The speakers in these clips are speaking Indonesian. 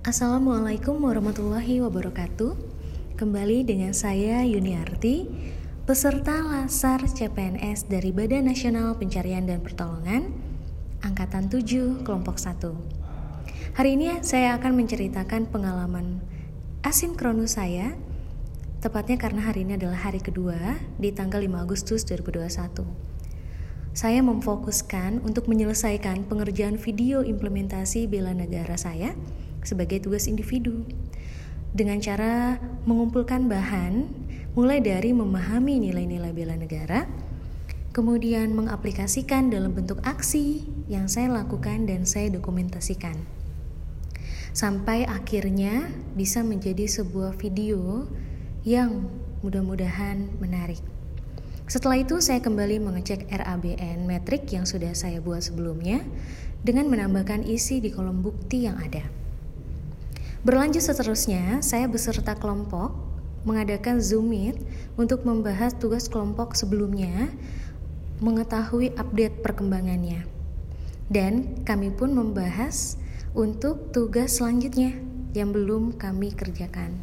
Assalamualaikum warahmatullahi wabarakatuh. Kembali dengan saya Yuniarti, peserta Lasar CPNS dari Badan Nasional Pencarian dan Pertolongan Angkatan 7 Kelompok 1. Hari ini saya akan menceritakan pengalaman asinkronus saya tepatnya karena hari ini adalah hari kedua di tanggal 5 Agustus 2021. Saya memfokuskan untuk menyelesaikan pengerjaan video implementasi bela negara saya sebagai tugas individu dengan cara mengumpulkan bahan mulai dari memahami nilai-nilai bela negara, kemudian mengaplikasikan dalam bentuk aksi yang saya lakukan dan saya dokumentasikan. Sampai akhirnya bisa menjadi sebuah video yang mudah-mudahan menarik. Setelah itu saya kembali mengecek RABN metrik yang sudah saya buat sebelumnya dengan menambahkan isi di kolom bukti yang ada. Berlanjut seterusnya, saya beserta kelompok mengadakan Zoom Meet untuk membahas tugas kelompok sebelumnya, mengetahui update perkembangannya. Dan kami pun membahas untuk tugas selanjutnya yang belum kami kerjakan,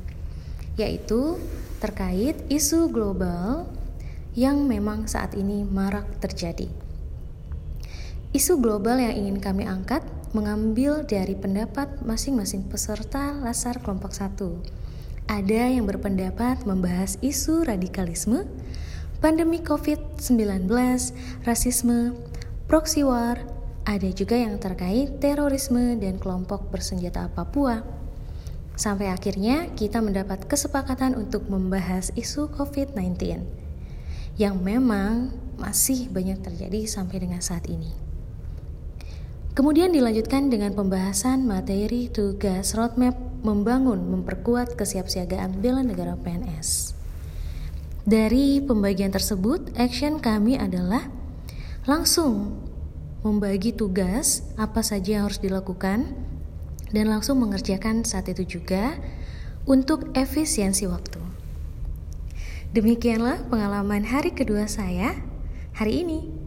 yaitu terkait isu global yang memang saat ini marak terjadi. Isu global yang ingin kami angkat mengambil dari pendapat masing-masing peserta lasar kelompok 1. Ada yang berpendapat membahas isu radikalisme, pandemi COVID-19, rasisme, proxy war, ada juga yang terkait terorisme dan kelompok bersenjata Papua. Sampai akhirnya kita mendapat kesepakatan untuk membahas isu COVID-19 yang memang masih banyak terjadi sampai dengan saat ini. Kemudian dilanjutkan dengan pembahasan materi tugas roadmap membangun memperkuat kesiapsiagaan bela negara PNS. Dari pembagian tersebut, action kami adalah langsung membagi tugas apa saja yang harus dilakukan dan langsung mengerjakan saat itu juga untuk efisiensi waktu. Demikianlah pengalaman hari kedua saya hari ini.